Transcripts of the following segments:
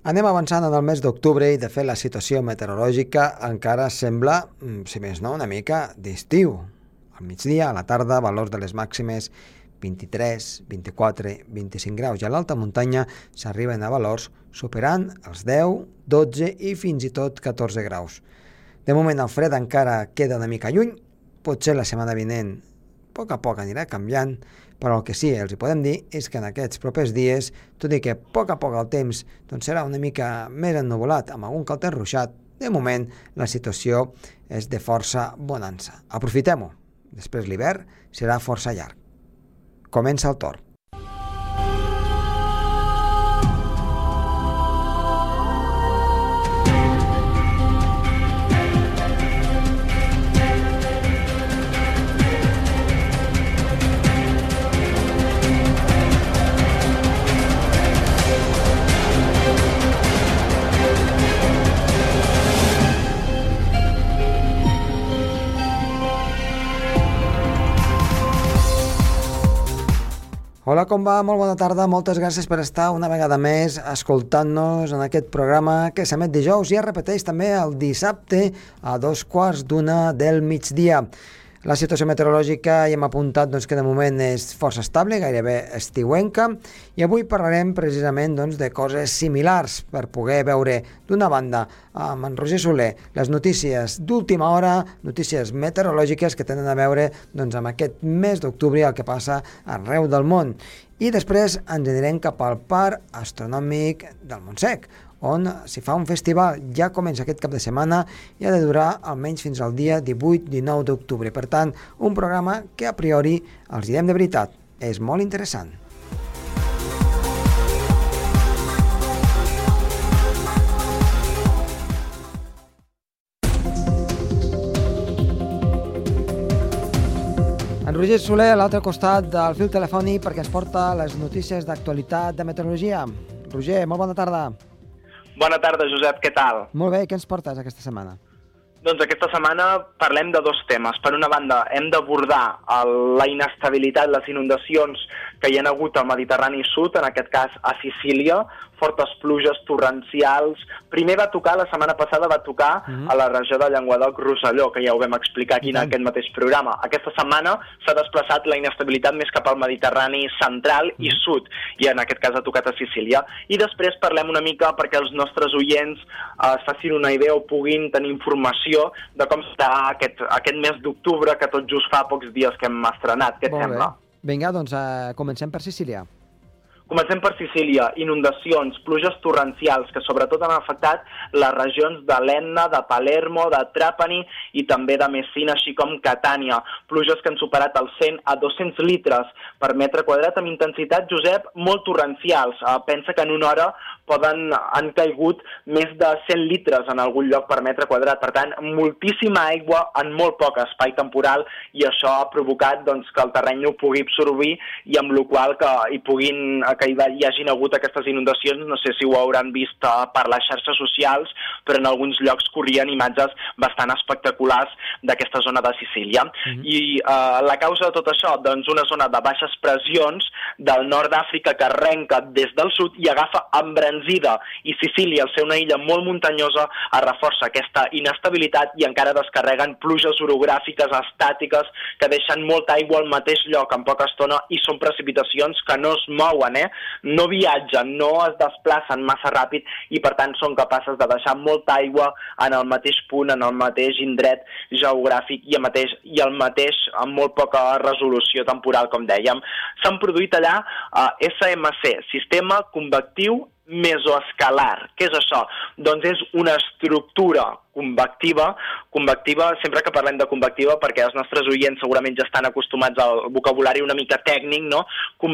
Anem avançant en el mes d'octubre i, de fet, la situació meteorològica encara sembla, mm, si més no, una mica d'estiu. Al migdia, a la tarda, valors de les màximes 23, 24, 25 graus i a l'alta muntanya s'arriben a valors superant els 10, 12 i fins i tot 14 graus. De moment el fred encara queda una mica lluny, potser la setmana vinent a poc a poc anirà canviant, però el que sí els hi podem dir és que en aquests propers dies, tot i que a poc a poc el temps doncs serà una mica més ennuvolat amb algun calter ruixat, de moment la situació és de força bonança. Aprofitem-ho. Després l'hivern serà força llarg. Comença el torn. Com va? Molt bona tarda. Moltes gràcies per estar una vegada més escoltant-nos en aquest programa que s'emet dijous i es repeteix també el dissabte a dos quarts d'una del migdia. La situació meteorològica ja hem apuntat doncs, que de moment és força estable, gairebé estiuenca, i avui parlarem precisament doncs, de coses similars per poder veure d'una banda amb en Roger Soler les notícies d'última hora, notícies meteorològiques que tenen a veure doncs, amb aquest mes d'octubre el que passa arreu del món. I després ens anirem cap al Parc Astronòmic del Montsec, on s'hi fa un festival, ja comença aquest cap de setmana i ha de durar almenys fins al dia 18-19 d'octubre. Per tant, un programa que a priori, els direm de veritat, és molt interessant. En Roger Soler, a l'altre costat del fil telefònic, perquè ens porta les notícies d'actualitat de meteorologia. Roger, molt bona tarda. Bona tarda, Josep, què tal? Molt bé, què ens portes aquesta setmana? Doncs aquesta setmana parlem de dos temes. Per una banda, hem d'abordar la inestabilitat, les inundacions que hi ha hagut al Mediterrani Sud, en aquest cas a Sicília, fortes pluges torrencials. Primer va tocar, la setmana passada va tocar uh -huh. a la regió de Llenguadoc-Rosselló, que ja ho vam explicar aquí en aquest mateix programa. Aquesta setmana s'ha desplaçat la inestabilitat més cap al Mediterrani central uh -huh. i sud, i en aquest cas ha tocat a Sicília. I després parlem una mica perquè els nostres oients eh, es facin una idea o puguin tenir informació de com està aquest, aquest mes d'octubre, que tot just fa pocs dies que hem estrenat. Què et sembla? Bé. Vinga, doncs uh, comencem per Sicília. Comencem per Sicília. Inundacions, pluges torrencials que sobretot han afectat les regions de l'Enna, de Palermo, de Trapani i també de Messina, així com Catània. Pluges que han superat els 100 a 200 litres per metre quadrat amb intensitat, Josep, molt torrencials. Uh, pensa que en una hora poden, han caigut més de 100 litres en algun lloc per metre quadrat. Per tant, moltíssima aigua en molt poc espai temporal i això ha provocat doncs, que el terreny ho pugui absorbir i amb la qual que hi puguin que hi, hi hagin hagut aquestes inundacions, no sé si ho hauran vist uh, per les xarxes socials, però en alguns llocs corrien imatges bastant espectaculars d'aquesta zona de Sicília. Mm -hmm. I uh, la causa de tot això, doncs una zona de baixes pressions del nord d'Àfrica que arrenca des del sud i agafa embranzida i Sicília, al ser una illa molt muntanyosa, es reforça aquesta inestabilitat i encara descarreguen pluges orogràfiques estàtiques que deixen molta aigua al mateix lloc en poca estona i són precipitacions que no es mouen, eh? No viatgen, no es desplacen massa ràpid i per tant són capaces de deixar molta aigua en el mateix punt, en el mateix indret geogràfic i el mateix, i el mateix amb molt poca resolució temporal, com dèiem. S'han produït allà eh, SMC, Sistema Convectiu Mesoescalar. Què és això? Doncs és una estructura convectiva. Convectiva, sempre que parlem de convectiva, perquè els nostres oients segurament ja estan acostumats al vocabulari una mica tècnic, no?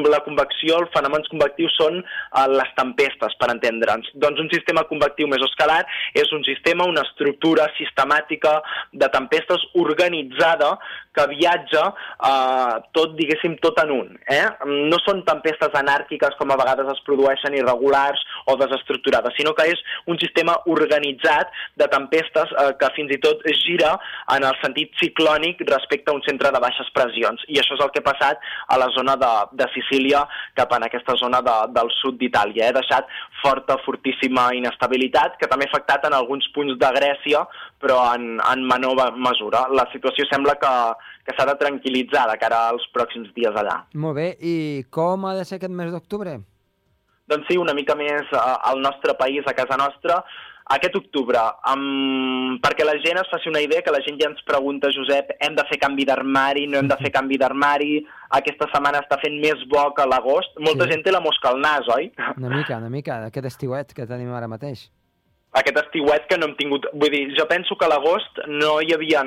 La convecció, els fenòmens convectius són uh, les tempestes, per entendre'ns. Doncs un sistema convectiu mesoscalar és un sistema, una estructura sistemàtica de tempestes organitzada que viatja uh, tot, diguéssim, tot en un. Eh? No són tempestes anàrquiques com a vegades es produeixen irregulars o desestructurades, sinó que és un sistema organitzat de tempestes aquestes eh, que fins i tot gira en el sentit ciclònic respecte a un centre de baixes pressions. I això és el que ha passat a la zona de, de Sicília cap en aquesta zona de, del sud d'Itàlia. Ha deixat forta, fortíssima inestabilitat que també ha afectat en alguns punts de Grècia, però en, en menor mesura. La situació sembla que, que s'ha de tranquil·litzar de cara als pròxims dies allà. Molt bé, i com ha de ser aquest mes d'octubre? Doncs sí, una mica més eh, al nostre país, a casa nostra, aquest octubre, um, perquè la gent es faci una idea, que la gent ja ens pregunta, Josep, hem de fer canvi d'armari, no hem de fer canvi d'armari, aquesta setmana està fent més bo que l'agost. Molta sí. gent té la mosca al nas, oi? Una mica, una mica, aquest estiuet que tenim ara mateix aquest estiuet que no hem tingut... Vull dir, jo penso que a l'agost no hi havia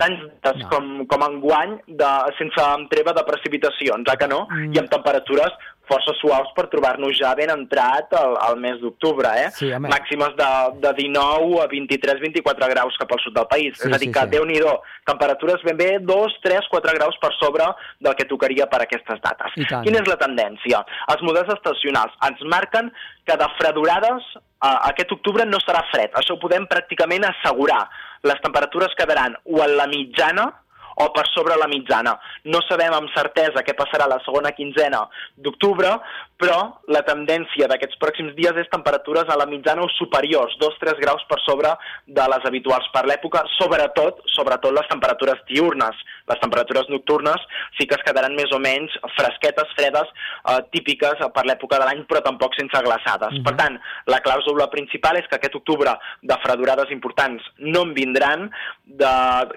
tants no. com, com enguany de, sense treva de precipitacions, eh que no? Mm. I amb temperatures força suaus per trobar-nos ja ben entrat al, al mes d'octubre, eh? Sí, Màximes de, de 19 a 23-24 graus cap al sud del país. Sí, és a dir, sí, que, sí. déu-n'hi-do, temperatures ben bé 2, 3, 4 graus per sobre del que tocaria per aquestes dates. Quina és la tendència? Els models estacionals ens marquen que de fredurades eh, aquest octubre no serà fred. Això ho podem pràcticament assegurar. Les temperatures quedaran o en la mitjana, o per sobre la mitjana. No sabem amb certesa què passarà la segona quinzena d'octubre, però la tendència d'aquests pròxims dies és temperatures a la mitjana o superiors, 2-3 graus per sobre de les habituals per l'època, sobretot sobretot les temperatures diurnes. Les temperatures nocturnes sí que es quedaran més o menys fresquetes, fredes, eh, típiques per l'època de l'any, però tampoc sense glaçades. Uh -huh. Per tant, la clàusula principal és que aquest octubre de fredurades importants no en vindran, de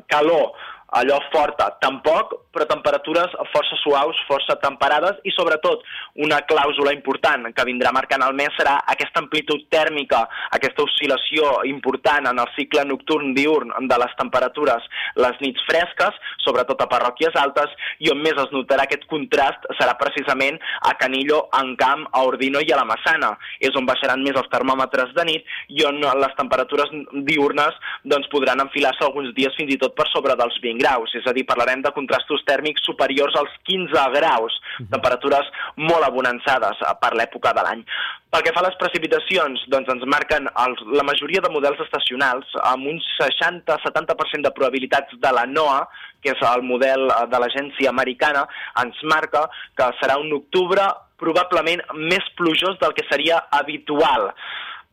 calor allò forta, tampoc, però temperatures força suaus, força temperades i sobretot una clàusula important que vindrà marcant el mes serà aquesta amplitud tèrmica, aquesta oscil·lació important en el cicle nocturn-diurn de les temperatures, les nits fresques, sobretot a parròquies altes, i on més es notarà aquest contrast serà precisament a Canillo, en Camp, a Ordino i a la Massana. És on baixaran més els termòmetres de nit i on les temperatures diurnes doncs, podran enfilar-se alguns dies fins i tot per sobre dels 20 graus, és a dir, parlarem de contrastos tèrmics superiors als 15 graus, mhm. temperatures molt abonançades eh, per l'època de l'any. Pel que fa a les precipitacions, doncs ens marquen els, la majoria de models estacionals amb un 60-70% de probabilitats de la NOAA, que és el model eh, de l'agència americana, ens marca que serà un octubre probablement més plujós del que seria habitual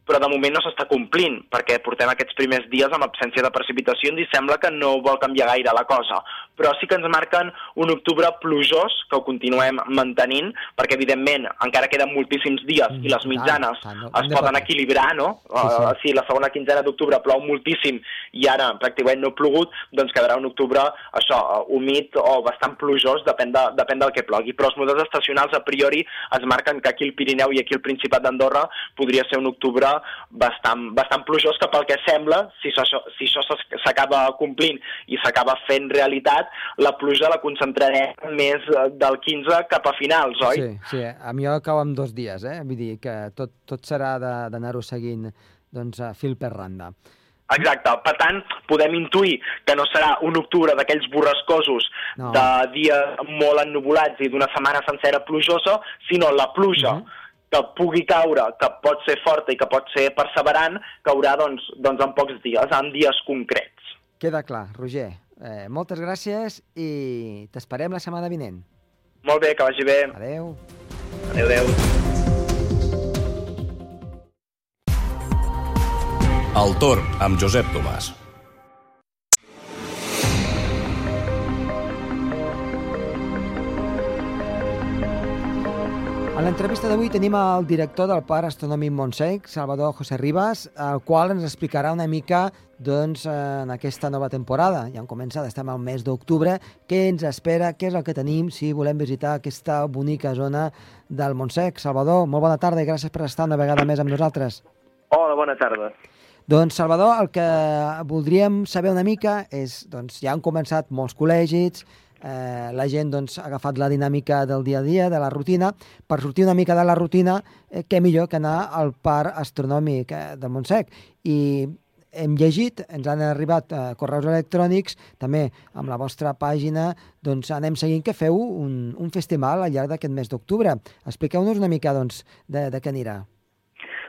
però de moment no s'està complint, perquè portem aquests primers dies amb absència de precipitacions i sembla que no vol canviar gaire la cosa. Però sí que ens marquen un octubre plujós, que ho continuem mantenint, perquè evidentment encara queden moltíssims dies mm, i les mitjanes ah, no, es poden equilibrar, no? Sí, sí. Uh, si la segona quinzena d'octubre plou moltíssim i ara pràcticament no ha plogut, doncs quedarà un octubre, això, humit o bastant plujós, depèn, de, depèn del que plogui. Però els models estacionals a priori ens marquen que aquí al Pirineu i aquí al Principat d'Andorra podria ser un octubre bastant, bastant plujós que pel que sembla, si això, si això s'acaba complint i s'acaba fent realitat, la pluja la concentrarem més del 15 cap a finals, oi? Sí, sí. a mi cau en dos dies, eh? Vull dir que tot, tot serà d'anar-ho seguint doncs, a fil per randa. Exacte. Per tant, podem intuir que no serà un octubre d'aquells borrascosos no. de dies molt ennubulats i d'una setmana sencera plujosa, sinó la pluja uh mhm. -huh que pugui caure, que pot ser forta i que pot ser perseverant, caurà doncs, doncs en pocs dies, en dies concrets. Queda clar, Roger. Eh, moltes gràcies i t'esperem la setmana vinent. Molt bé, que vagi bé. Adeu. Adéu, adéu. El torn amb Josep Tomàs. A l'entrevista d'avui tenim el director del Parc Astronòmic Montsec, Salvador José Ribas, el qual ens explicarà una mica doncs, en aquesta nova temporada. Ja hem començat, estem al mes d'octubre. Què ens espera, què és el que tenim si volem visitar aquesta bonica zona del Montsec? Salvador, molt bona tarda i gràcies per estar una vegada més amb nosaltres. Hola, bona tarda. Doncs, Salvador, el que voldríem saber una mica és, doncs, ja han començat molts col·legis, eh, la gent doncs, ha agafat la dinàmica del dia a dia, de la rutina. Per sortir una mica de la rutina, eh, què millor que anar al parc astronòmic eh, de Montsec. I hem llegit, ens han arribat eh, correus electrònics, també amb la vostra pàgina, doncs anem seguint que feu un, un festival al llarg d'aquest mes d'octubre. Expliqueu-nos una mica doncs, de, de què anirà.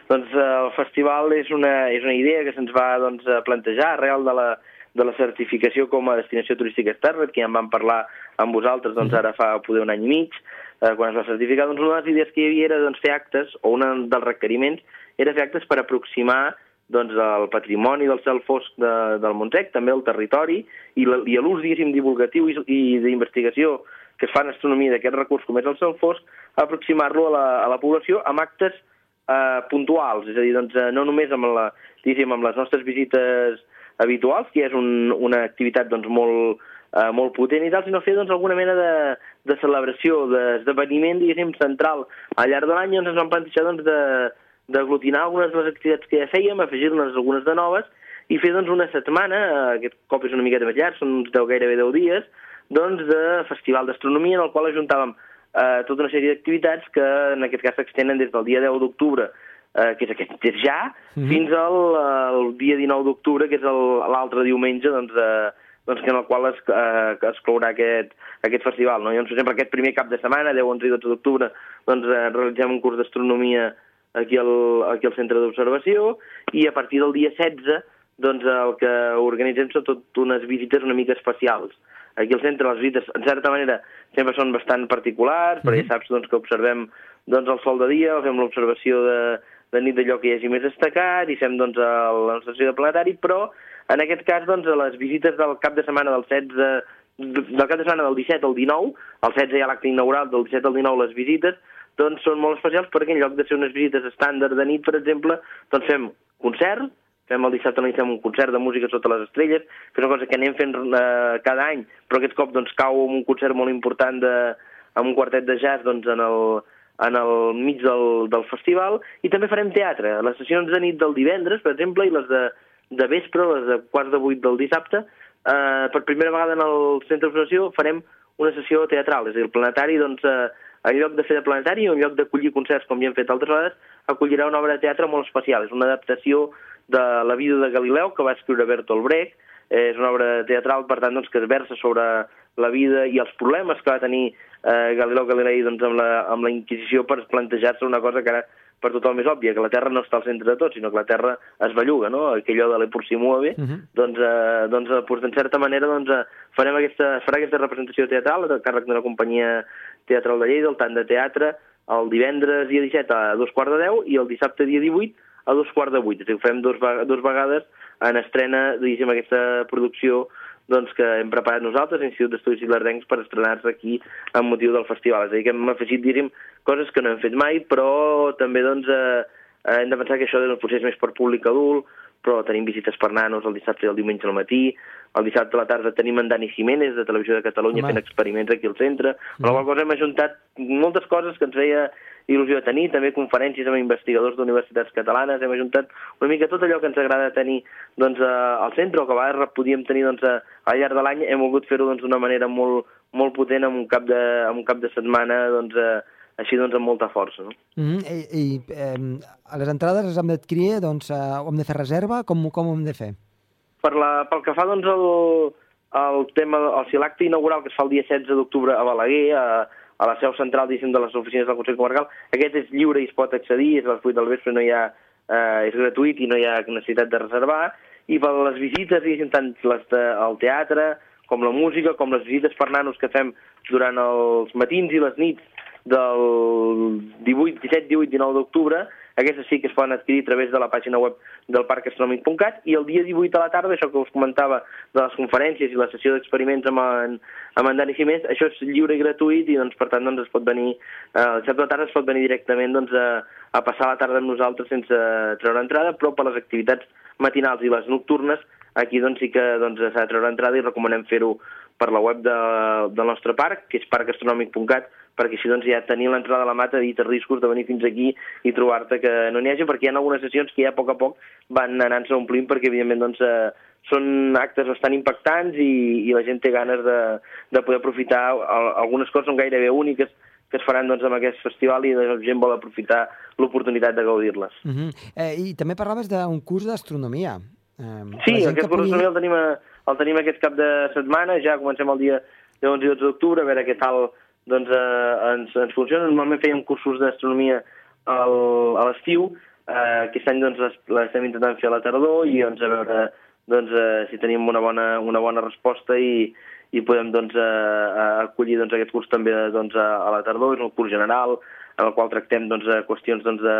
Doncs eh, el festival és una, és una idea que se'ns va doncs, plantejar arrel de la, de la certificació com a destinació turística Starlet, que ja en vam parlar amb vosaltres doncs, ara fa poder un any i mig, eh, quan es va certificar. Doncs una de les idees que hi havia era doncs, fer actes, o un dels requeriments era fer actes per aproximar doncs, el patrimoni del cel fosc de, del Montsec, també el territori, i l'ús, diguéssim, divulgatiu i, i d'investigació que es fa en astronomia d'aquest recurs com és el cel fosc, aproximar-lo a, la, a la població amb actes eh, puntuals, és a dir, doncs, eh, no només amb, la, amb les nostres visites habituals, que és un, una activitat doncs, molt, eh, molt potent i tal, sinó fer doncs, alguna mena de, de celebració, d'esdeveniment, diguéssim, central. Al llarg de l'any, i ens vam plantejar doncs, de, d'aglutinar algunes de les activitats que ja fèiem, afegir-ne algunes de noves, i fer doncs, una setmana, aquest cop és una miqueta més llarg, són uns 10, gairebé 10 dies, doncs, de festival d'astronomia en el qual ajuntàvem eh, tota una sèrie d'activitats que en aquest cas s'extenen des del dia 10 d'octubre, eh, que és aquest des ja, mm -hmm. fins al el dia 19 d'octubre, que és l'altre diumenge, doncs, eh, doncs, que en el qual es, eh, es clourà aquest, aquest festival. No? Llavors, per exemple, aquest primer cap de setmana, 10, 11 i 12 d'octubre, doncs, eh, realitzem un curs d'astronomia aquí al, aquí al centre d'observació i a partir del dia 16 doncs el que organitzem són tot unes visites una mica especials. Aquí al centre les visites, en certa manera, sempre són bastant particulars, perquè mhm. saps doncs, que observem doncs, el sol de dia, fem l'observació de, de nit d'allò que hi hagi més destacat i fem doncs, la estació de planetari, però en aquest cas doncs, les visites del cap de setmana del 16 del cap de setmana del 17 al 19, el 16 hi ha l'acte inaugural, del 17 al 19 les visites, doncs són molt especials perquè en lloc de ser unes visites estàndard de nit, per exemple, doncs fem concert, fem el dissabte a fem un concert de música sota les estrelles, que és una cosa que anem fent eh, cada any, però aquest cop doncs, cau un concert molt important de, amb un quartet de jazz doncs, en, el, en el mig del, del festival, i també farem teatre. Les sessions de nit del divendres, per exemple, i les de, de vespre, les de quarts de vuit del dissabte, eh, per primera vegada en el centre d'observació farem una sessió teatral, és a dir, el planetari doncs, eh, en lloc de fer de planetari, en lloc d'acollir concerts com ja hem fet altres vegades, acollirà una obra de teatre molt especial. És una adaptació de la vida de Galileu que va escriure Bertolt Brecht. És una obra teatral, per tant, doncs, que es versa sobre la vida i els problemes que va tenir eh, Galileu Galilei doncs, amb, la, amb la Inquisició per plantejar-se una cosa que ara per tothom és òbvia, que la Terra no està al centre de tot, sinó que la Terra es belluga, no? Aquello de l'Epur si uh -huh. doncs, eh, doncs, doncs, en certa manera, doncs, eh, farem aquesta, farà aquesta representació teatral a càrrec d'una companyia Teatral de Lleida, el tant de teatre, el divendres dia 17 a dos quarts de 10 i el dissabte dia 18 a dos quarts de 8. És a dir, ho fem dos, dos vegades en estrena, diguéssim, aquesta producció doncs, que hem preparat nosaltres, l'Institut d'Estudis Ilardencs, per estrenar-se aquí amb motiu del festival. És a dir, que hem afegit, diguéssim, coses que no hem fet mai, però també doncs, eh, hem de pensar que això doncs, potser és més per públic adult, però tenim visites per nanos el dissabte i el diumenge al matí, el dissabte a la tarda tenim en Dani Jiménez, de Televisió de Catalunya, Home. fent experiments aquí al centre, mm. amb la qual cosa hem ajuntat moltes coses que ens feia il·lusió de tenir, també conferències amb investigadors d'universitats catalanes, hem ajuntat una mica tot allò que ens agrada tenir doncs, al centre, o que a vegades podíem tenir doncs, al llarg de l'any, hem volgut fer-ho doncs, d'una doncs, manera molt, molt potent, amb un cap de, amb un cap de setmana doncs, així doncs amb molta força. No? Mm -hmm. I, i eh, a les entrades les hem d'adquirir, doncs, eh, hem de fer reserva? Com, com ho hem de fer? Per la, pel que fa doncs, el, el tema, o sigui, l'acte inaugural que es fa el dia 16 d'octubre a Balaguer, a, a la seu central diguéssim, de les oficines del Consell Comarcal, aquest és lliure i es pot accedir, és a les 8 del vespre, no hi ha, eh, és gratuït i no hi ha necessitat de reservar, i per les visites, diguéssim, tant les de, el teatre, com la música, com les visites per nanos que fem durant els matins i les nits del 18, 17, 18, 19 d'octubre, aquestes sí que es poden adquirir a través de la pàgina web del parcastronòmic.cat i el dia 18 a la tarda, això que us comentava de les conferències i la sessió d'experiments amb, en, amb en Dani Jiménez, això és lliure i gratuït i doncs, per tant doncs, es pot venir, eh, el dissabte a tarda es pot venir directament doncs, a, a passar la tarda amb nosaltres sense treure entrada, però per les activitats matinals i les nocturnes aquí doncs, sí que doncs, de treure entrada i recomanem fer-ho per la web de, del nostre parc, que és parcastronòmic.cat, perquè així doncs ja tenir l'entrada a la mata evita riscos de venir fins aquí i trobar-te que no n'hi hagi, perquè hi ha algunes sessions que ja a poc a poc van anant-se omplint perquè evidentment doncs, eh, són actes bastant impactants i, i la gent té ganes de, de poder aprofitar algunes coses són gairebé úniques que es faran doncs, amb aquest festival i la gent vol aprofitar l'oportunitat de gaudir-les. Uh -huh. eh, I també parlaves d'un curs d'astronomia. Eh, sí, aquest curs d'astronomia el tenim a, el tenim aquest cap de setmana, ja comencem el dia 11 i 12 d'octubre, a veure què tal doncs, eh, ens, ens funciona. Normalment fèiem cursos d'astronomia a l'estiu, Uh, aquest any doncs, les- l'estem intentant fer a la tardor i doncs, a veure doncs, uh, si tenim una bona, una bona resposta i, i podem doncs, uh, acollir doncs, aquest curs també doncs, a, a la tardor. És un curs general en el qual tractem doncs, eh, qüestions doncs, de,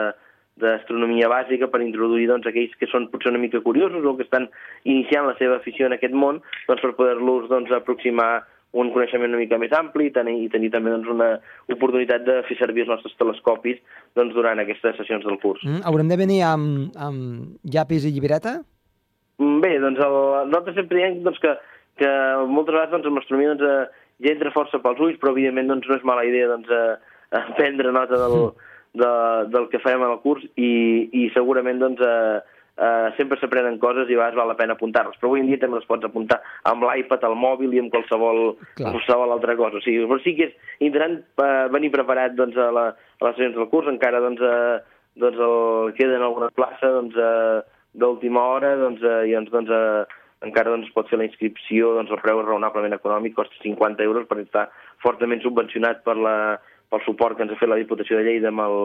d'astronomia bàsica per introduir doncs, aquells que són potser una mica curiosos o que estan iniciant la seva afició en aquest món doncs, per poder-los doncs, aproximar un coneixement una mica més ampli i tenir, i tenir també doncs, una oportunitat de fer servir els nostres telescopis doncs, durant aquestes sessions del curs. Mm, haurem de venir amb, amb llapis i llibreta? Mm, Bé, doncs el, nosaltres sempre diem doncs, que, que moltes vegades doncs, amb l'astronomia doncs, eh, ja entra força pels ulls, però evidentment doncs, no és mala idea doncs, eh, prendre nota del, de, del que farem en el curs i, i segurament doncs, eh, eh, sempre s'aprenen coses i a vegades val la pena apuntar-les. Però avui en dia també les pots apuntar amb l'iPad, al mòbil i amb qualsevol, Clar. qualsevol altra cosa. O sigui, però sí que és interessant eh, venir preparat doncs, a, la, a les sessions del curs, encara doncs, eh, doncs el, queden alguna plaça doncs, eh, d'última hora doncs, eh, i doncs, doncs, eh, encara doncs, pot fer la inscripció, doncs, el preu és raonablement econòmic, costa 50 euros perquè està fortament subvencionat per la, pel suport que ens ha fet la Diputació de Lleida amb el,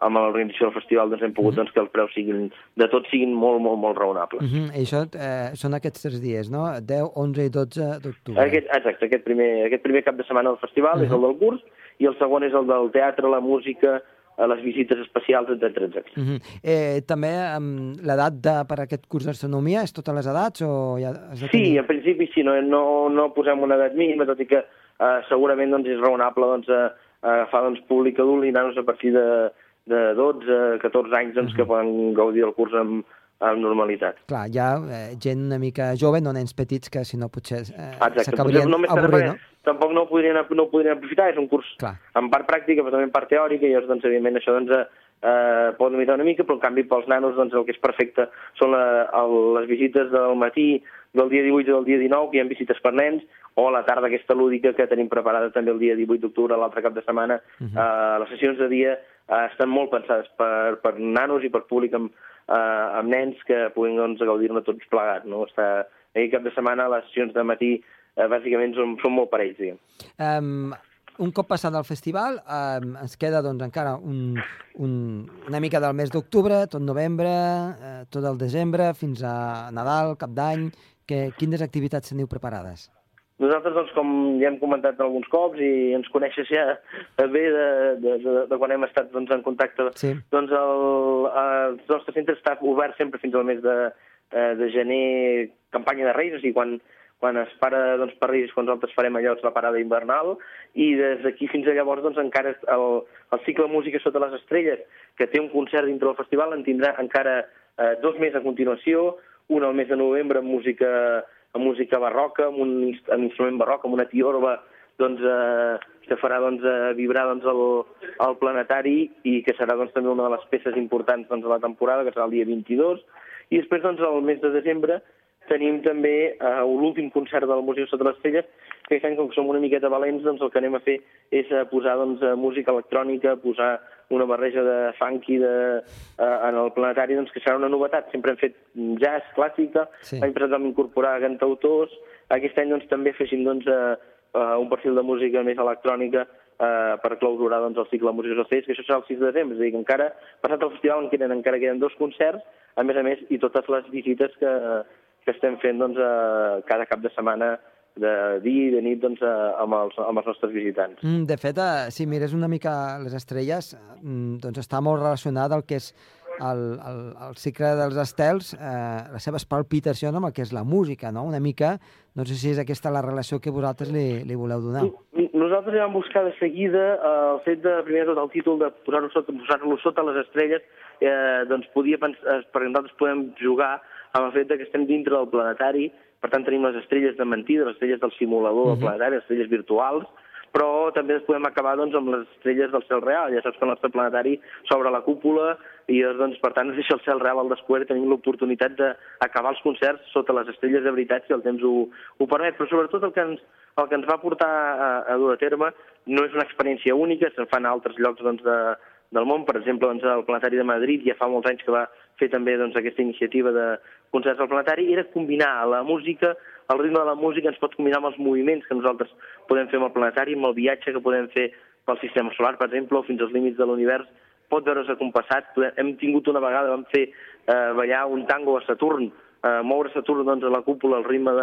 amb l'organització del festival doncs hem pogut doncs, que els preus siguin, de tots siguin molt, molt, molt raonables. Mm -hmm. I això eh, són aquests tres dies, no? 10, 11 i 12 d'octubre. Aquest, exacte, aquest primer, aquest primer cap de setmana del festival uh -huh. és el del curs i el segon és el del teatre, la música, eh, les visites especials, etc etc. Mm -hmm. eh, també um, l'edat de- per a aquest curs d'astronomia és totes les edats o ja has de Sí, tenir... en principi sí, no, no, no posem una edat mínima, tot i que eh, segurament doncs, és raonable doncs, eh, agafar doncs, públic adult i nanos a partir de, de 12, 14 anys doncs, que poden gaudir del curs amb, amb normalitat. Clar, hi ha eh, gent una mica jove, no nens petits, que si no potser eh, s'acabarien només avorrint, no? Tampoc no ho podrien, no ho podrien aprofitar, és un curs Clar. en part pràctica, però també en part teòrica, i llavors, doncs, evidentment, això doncs, eh, eh, pot limitar una mica, però en canvi pels nanos doncs, el que és perfecte són la, el, les visites del matí del dia 18 i del dia 19, que hi ha visites per nens, o a la tarda aquesta lúdica que tenim preparada també el dia 18 d'octubre, l'altre cap de setmana. Uh -huh. eh, les sessions de dia eh, estan molt pensades per, per nanos i per públic amb, eh, amb nens que puguin doncs, gaudir-ne tots plegats. No? Està, aquell cap de setmana les sessions de matí eh, bàsicament són, són molt parells, diguem. Um, un cop passat el festival, um, ens queda doncs, encara un, un, una mica del mes d'octubre, tot novembre, eh, tot el desembre, fins a Nadal, Cap d'Any. Quines activitats teniu preparades? Nosaltres, doncs, com ja hem comentat alguns cops i ens coneixes ja bé de, de, de, de quan hem estat doncs, en contacte, Sí. doncs el, el nostre centre està obert sempre fins al mes de, eh, de gener, campanya de Reis, o sigui, quan, quan es para doncs, per Reis, quan nosaltres farem allò, és la parada invernal, i des d'aquí fins a llavors doncs, encara el, el cicle Música sota les estrelles, que té un concert dintre del festival, en tindrà encara eh, dos més a continuació, un al mes de novembre amb música, amb música barroca, amb un, amb instrument barroc, amb una tiorba, doncs, eh, que farà doncs, eh, vibrar doncs, el, el planetari i que serà doncs, també una de les peces importants doncs, de la temporada, que serà el dia 22. I després, doncs, el mes de desembre, tenim també eh, l'últim concert de la Música sota les Estrelles, que aquest any, com que som una miqueta valents, doncs el que anem a fer és eh, posar doncs, eh, música electrònica, posar una barreja de funky de, eh, en el planetari, doncs, que serà una novetat. Sempre hem fet jazz, clàssica, Sí. l'any passat vam incorporar cantautors, aquest any doncs, també afegim doncs, eh, eh, un perfil de música més electrònica eh, per clausurar doncs, el cicle Música dels Ocells, que això serà el 6 de desembre, és a dir, que encara, passat el festival, en queden, encara queden dos concerts, a més a més, i totes les visites que, que estem fent doncs, eh, cada cap de setmana de dia i de nit doncs, eh, amb, els, amb els nostres visitants. Mm, de fet, eh, si mires una mica les estrelles, mm, doncs està molt relacionat el que és el, el, el cicle dels estels, eh, les seves palpitacions amb el que és la música, no? Una mica, no sé si és aquesta la relació que vosaltres li, li voleu donar. Nosaltres vam buscar de seguida eh, el fet de, primer tot, el títol de posar-lo sota, posar sota les estrelles, eh, doncs podia pensar, perquè nosaltres podem jugar amb el fet de que estem dintre del planetari, per tant tenim les estrelles de mentida, les estrelles del simulador del planetari, les estrelles virtuals, però també ens podem acabar doncs, amb les estrelles del cel real. Ja saps que el nostre planetari s'obre la cúpula i doncs, per tant ens deixa el cel real al descobert i tenim l'oportunitat d'acabar els concerts sota les estrelles de veritat si el temps ho, ho permet. Però sobretot el que ens, el que ens va portar a, a dur a terme no és una experiència única, se'n fan a altres llocs doncs, de, del món. Per exemple, doncs, el Planetari de Madrid ja fa molts anys que va fer també doncs, aquesta iniciativa de concerts al planetari, era combinar la música, el ritme de la música ens pot combinar amb els moviments que nosaltres podem fer amb el planetari, amb el viatge que podem fer pel sistema solar, per exemple, o fins als límits de l'univers pot veure's acompassat. Hem tingut una vegada, vam fer eh, ballar un tango a Saturn, eh, moure Saturn doncs, a la cúpula al ritme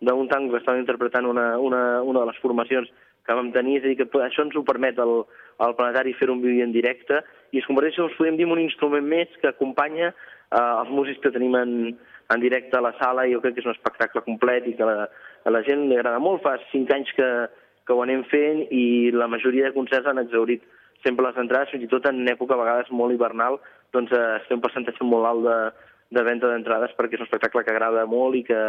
d'un tango que estava interpretant una, una, una de les formacions que vam tenir, és a dir, que això ens ho permet al, al planetari fer un vídeo en directe i es converteix, us podem dir, un instrument més que acompanya eh, els músics que tenim en, en directe a la sala i jo crec que és un espectacle complet i que la, a la gent li agrada molt. Fa cinc anys que, que ho anem fent i la majoria de concerts han exaurit sempre les entrades, fins i tot en època a vegades molt hivernal, doncs eh, es té un percentatge molt alt de, de venda d'entrades perquè és un espectacle que agrada molt i que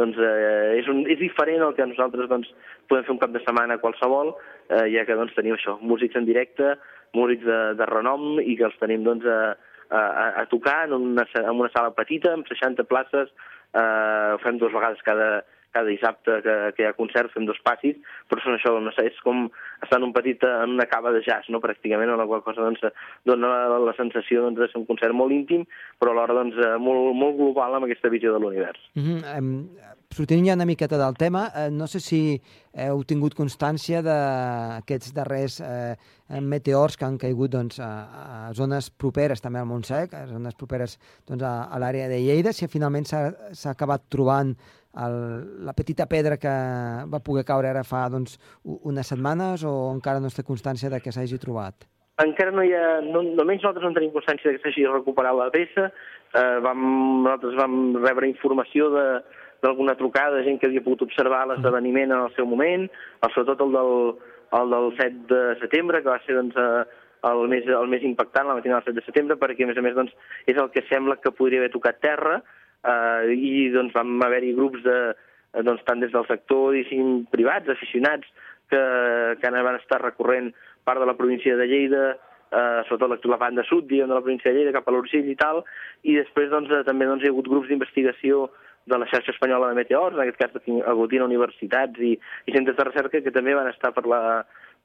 doncs, eh, és, un, és diferent al que nosaltres doncs, podem fer un cap de setmana qualsevol, eh, ja que doncs, tenim això, músics en directe, músics de, de renom i que els tenim doncs, a, a, a tocar en una, en una sala petita, amb 60 places, eh, ho fem dues vegades cada, cada dissabte que, que hi ha concert fem dos passis, però són això, no sé, és com estar en un petit, en una cava de jazz, no?, pràcticament, en la qual cosa doncs, dona la, la sensació doncs, de ser un concert molt íntim, però alhora doncs, molt, molt global amb aquesta visió de l'univers. Mm -hmm. sortint ja una miqueta del tema, eh, no sé si heu tingut constància d'aquests darrers eh, meteors que han caigut doncs, a, a zones properes també al Montsec, a zones properes doncs, a, a l'àrea de Lleida, si finalment s'ha acabat trobant el, la petita pedra que va poder caure ara fa doncs, unes setmanes o encara no es té constància de que s'hagi trobat? Encara no hi ha... No, almenys nosaltres no tenim constància de que s'hagi recuperat la peça. Eh, vam, nosaltres vam rebre informació de d'alguna trucada gent que havia pogut observar l'esdeveniment en el seu moment, sobretot el del, el del 7 de setembre, que va ser doncs, eh, el, més, el més impactant, la matina del 7 de setembre, perquè a més a més doncs, és el que sembla que podria haver tocat terra, eh, i doncs, vam haver-hi grups de, eh, doncs, tant des del sector diguéssim, privats, aficionats, que, que van estar recorrent part de la província de Lleida, eh, sobretot la banda sud, diguem, de la província de Lleida, cap a l'Urgell i tal, i després doncs, eh, també doncs, hi ha hagut grups d'investigació de la xarxa espanyola de meteors, en aquest cas aglutina universitats i, i centres de recerca que també van estar per la,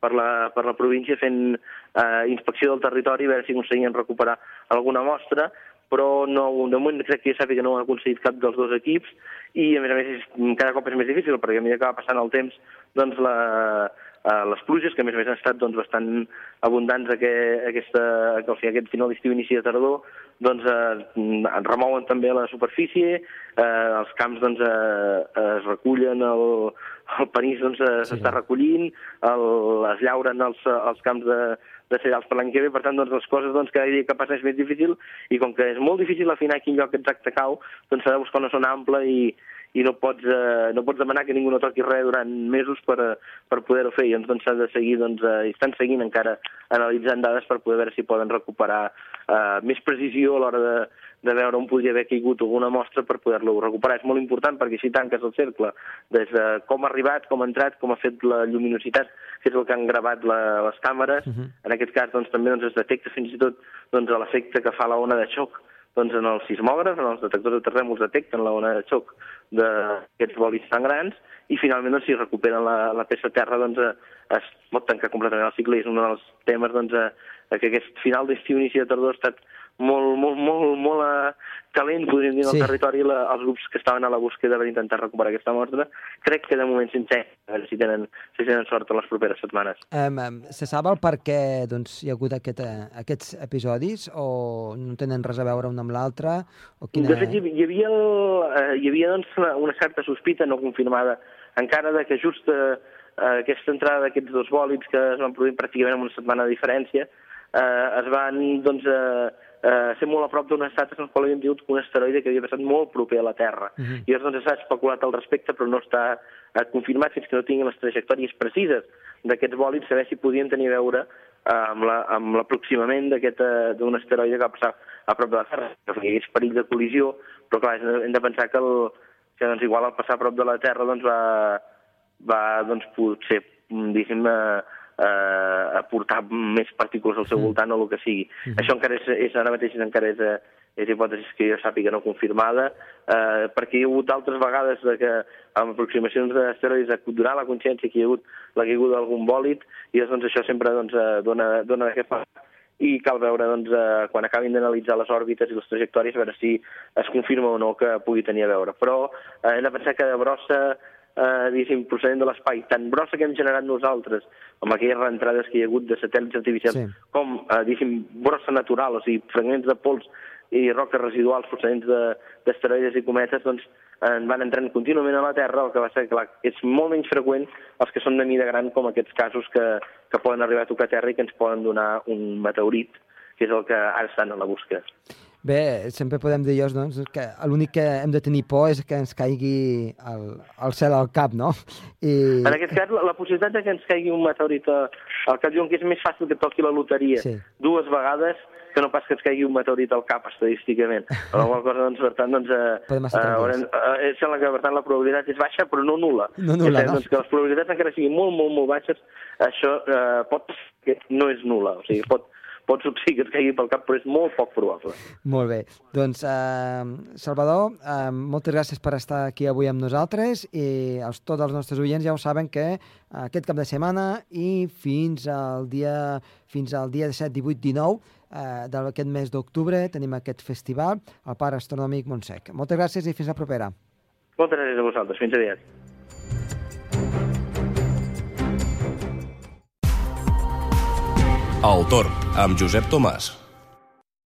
per la, per la província fent eh, inspecció del territori a veure si aconseguien recuperar alguna mostra però no, de moment crec que ja sàpiga que no ho ha aconseguit cap dels dos equips i a més a més és, cada cop és més difícil perquè a mesura que va passant el temps doncs la, uh, les pluges, que a més a més han estat doncs, bastant abundants aquest, aquesta, o sigui, aquest final d'estiu inici de tardor, doncs eh, remouen també la superfície, eh, els camps doncs, eh, es recullen, el, el panís doncs, s'està sí. recollint, el, es llauren els, els camps de, de cereals per l'any que ve, per tant, doncs, les coses doncs, cada dia que passa és més difícil, i com que és molt difícil afinar quin lloc exacte cau, doncs s'ha de buscar una zona ampla i, i no pots, eh, no pots demanar que ningú no toqui res durant mesos per, per poder-ho fer, i doncs s'ha de seguir, doncs, eh, estan seguint encara analitzant dades per poder veure si poden recuperar eh, més precisió a l'hora de, de veure on podria haver caigut alguna mostra per poder-lo recuperar. És molt important perquè així tanques el cercle des de com ha arribat, com ha entrat, com ha fet la lluminositat, que és el que han gravat la, les càmeres. Uh -huh. En aquest cas doncs, també doncs, es detecta fins i tot doncs, l'efecte que fa la ona de xoc doncs en els sismògrafs, en els detectors de terrèmols detecten la ona de xoc d'aquests bolis grans i finalment doncs, si recuperen la, la peça a terra doncs, eh, es pot tancar completament el cicle i és un dels temes doncs, eh, que aquest final d'estiu, inici de tardor ha estat molt, molt, molt, molt uh, calent, podríem dir, en el sí. territori, la, els grups que estaven a la búsqueda per intentar recuperar aquesta mostra. Crec que de moment sense, a veure si tenen, si tenen sort en les properes setmanes. Um, um, se sap el per què doncs, hi ha hagut aquest, uh, aquests episodis o no tenen res a veure un amb l'altre? Quina... De fet, hi havia, el, uh, hi havia doncs, una certa sospita no confirmada encara de que just uh, aquesta entrada d'aquests dos bòlids que es van produir pràcticament en una setmana de diferència eh, es van doncs, eh, eh, ser molt a prop d'unes dates en les quals havíem tingut un asteroide que havia passat molt proper a la Terra. Uh -huh. I llavors doncs, s'ha especulat al respecte, però no està eh, confirmat fins que no tinguin les trajectòries precises d'aquests bòlids, saber si podien tenir a veure eh, amb l'aproximament la, d'un asteroide que va passar a prop de la Terra, que hi hagués perill de col·lisió, però clar, hem de pensar que, el, que doncs, igual al passar a prop de la Terra doncs, va, va doncs, potser, diguéssim, eh, eh, aportar més partícules al seu mm. voltant o el que sigui. Mm. Això encara és, és ara mateix encara és, és hipòtesis que jo sàpiga no confirmada, eh, perquè hi ha hagut altres vegades de que amb aproximacions d'asteroides durant la consciència que hi ha hagut la caiguda d'algun bòlit, i doncs, això sempre doncs, eh, dona, dona de què fa i cal veure doncs, eh, quan acabin d'analitzar les òrbites i les trajectòries, a veure si es confirma o no que pugui tenir a veure. Però eh, hem de pensar que de brossa eh, procedent de l'espai, tan brossa que hem generat nosaltres, amb aquelles reentrades que hi ha hagut de satèl·lits artificials, Sí. com, eh, diguéssim, brossa natural, o sigui, fragments de pols i roques residuals procedents de- d'asteroides i cometes, doncs en van entrant contínuament a la Terra, el que va ser, clar, és molt menys freqüent els que són de mida gran, com aquests casos que, que poden arribar a tocar Terra i que ens poden donar un meteorit, que és el que ara estan a la busca. Bé, sempre podem dir llavors doncs, que l'únic que hem de tenir por és que ens caigui el, el cel al cap, no? I... En aquest cas, la, la possibilitat de que ens caigui un meteorit al cap diuen que és més fàcil que toqui la loteria Sí. dues vegades que no pas que ens caigui un meteorit al cap, estadísticament. Per la qual cosa, doncs, per tant, doncs, eh, Podem estar eh, haurem, eh, sembla que, per tant, la probabilitat és baixa, però no nula. No nul·la, és, no? Doncs, que les probabilitats encara siguin molt, molt, molt baixes, això eh, pot que no és nula. O sigui, pot, pot succeir que et caigui pel cap, però és molt poc probable. Molt bé. Doncs, eh, Salvador, eh, moltes gràcies per estar aquí avui amb nosaltres i els, tots els nostres oients ja ho saben que aquest cap de setmana i fins al dia, fins al dia 17, 18, 19 eh, d'aquest mes d'octubre tenim aquest festival al Parc Astronòmic Montsec. Moltes gràcies i fins la propera. Moltes gràcies a vosaltres. Fins aviat. El Torn, amb Josep Tomàs.